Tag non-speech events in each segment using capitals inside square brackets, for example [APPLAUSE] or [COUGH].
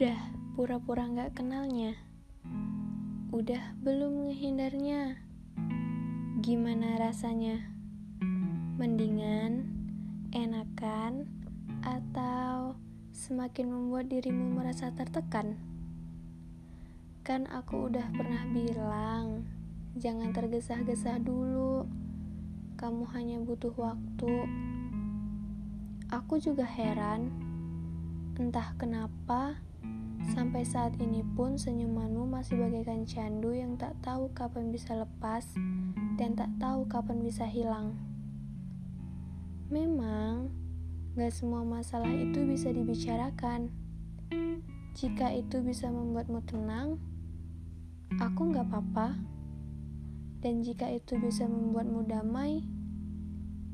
Udah pura-pura gak kenalnya Udah belum ngehindarnya Gimana rasanya? Mendingan, enakan, atau semakin membuat dirimu merasa tertekan? Kan aku udah pernah bilang, jangan tergesa-gesa dulu. Kamu hanya butuh waktu. Aku juga heran, entah kenapa sampai saat ini pun senyumanmu masih bagaikan candu yang tak tahu kapan bisa lepas dan tak tahu kapan bisa hilang. Memang, gak semua masalah itu bisa dibicarakan. Jika itu bisa membuatmu tenang, aku gak apa-apa. Dan jika itu bisa membuatmu damai,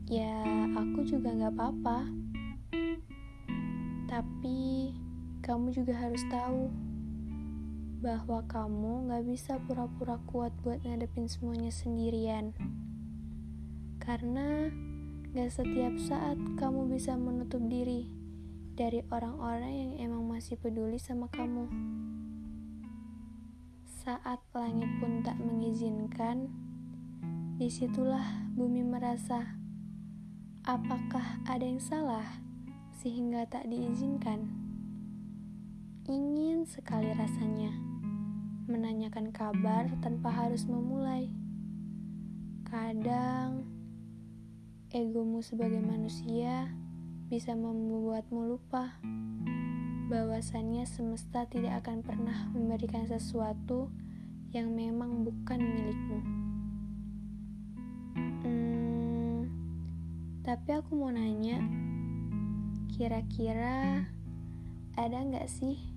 ya aku juga gak apa-apa. Tapi kamu juga harus tahu bahwa kamu gak bisa pura-pura kuat buat ngadepin semuanya sendirian. Karena gak setiap saat kamu bisa menutup diri dari orang-orang yang emang masih peduli sama kamu. Saat langit pun tak mengizinkan, di situlah bumi merasa, apakah ada yang salah sehingga tak diizinkan? Ingin sekali rasanya menanyakan kabar tanpa harus memulai. Kadang egomu sebagai manusia bisa membuatmu lupa bahwasannya semesta tidak akan pernah memberikan sesuatu yang memang bukan milikmu. Hmm, tapi aku mau nanya, kira-kira ada nggak sih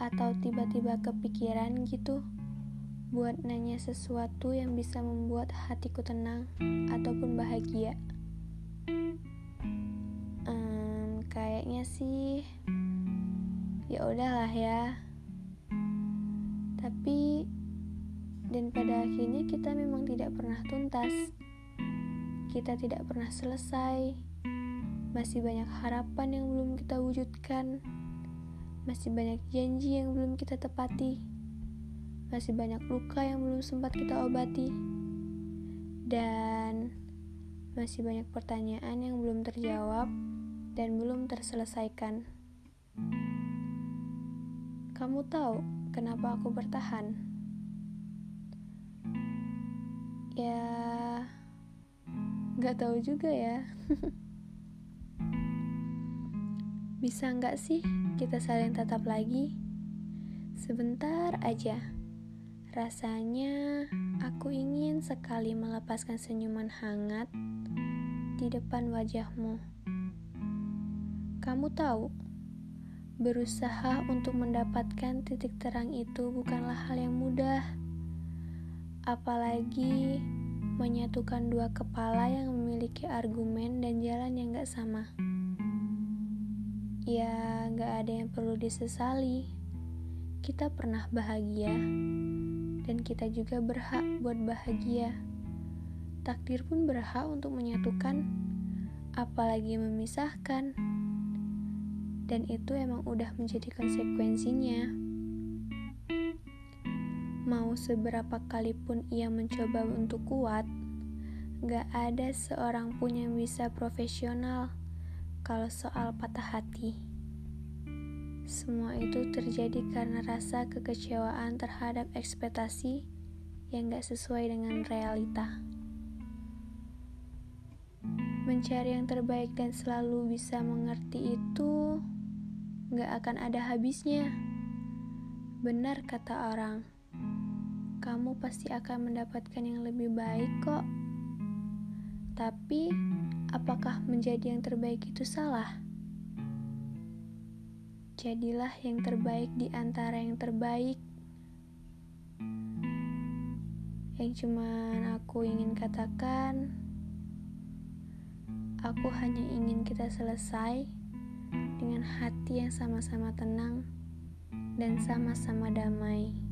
atau tiba-tiba kepikiran gitu buat nanya sesuatu yang bisa membuat hatiku tenang ataupun bahagia. Um, kayaknya sih ya udahlah ya. Tapi dan pada akhirnya kita memang tidak pernah tuntas. Kita tidak pernah selesai. Masih banyak harapan yang belum kita wujudkan. Masih banyak janji yang belum kita tepati. Masih banyak luka yang belum sempat kita obati. Dan masih banyak pertanyaan yang belum terjawab dan belum terselesaikan. Kamu tahu kenapa aku bertahan? Ya, nggak tahu juga ya. [LAUGHS] Bisa nggak sih kita saling tatap lagi? Sebentar aja. Rasanya aku ingin sekali melepaskan senyuman hangat di depan wajahmu. Kamu tahu, berusaha untuk mendapatkan titik terang itu bukanlah hal yang mudah. Apalagi menyatukan dua kepala yang memiliki argumen dan jalan yang gak sama ya gak ada yang perlu disesali. Kita pernah bahagia, dan kita juga berhak buat bahagia. Takdir pun berhak untuk menyatukan, apalagi memisahkan. Dan itu emang udah menjadi konsekuensinya. Mau seberapa kali pun ia mencoba untuk kuat, gak ada seorang pun yang bisa profesional kalau soal patah hati. Semua itu terjadi karena rasa kekecewaan terhadap ekspektasi yang gak sesuai dengan realita. Mencari yang terbaik dan selalu bisa mengerti itu gak akan ada habisnya. Benar kata orang, kamu pasti akan mendapatkan yang lebih baik kok. Tapi, apakah menjadi yang terbaik itu salah? Jadilah yang terbaik di antara yang terbaik. Yang cuman aku ingin katakan, aku hanya ingin kita selesai dengan hati yang sama-sama tenang dan sama-sama damai.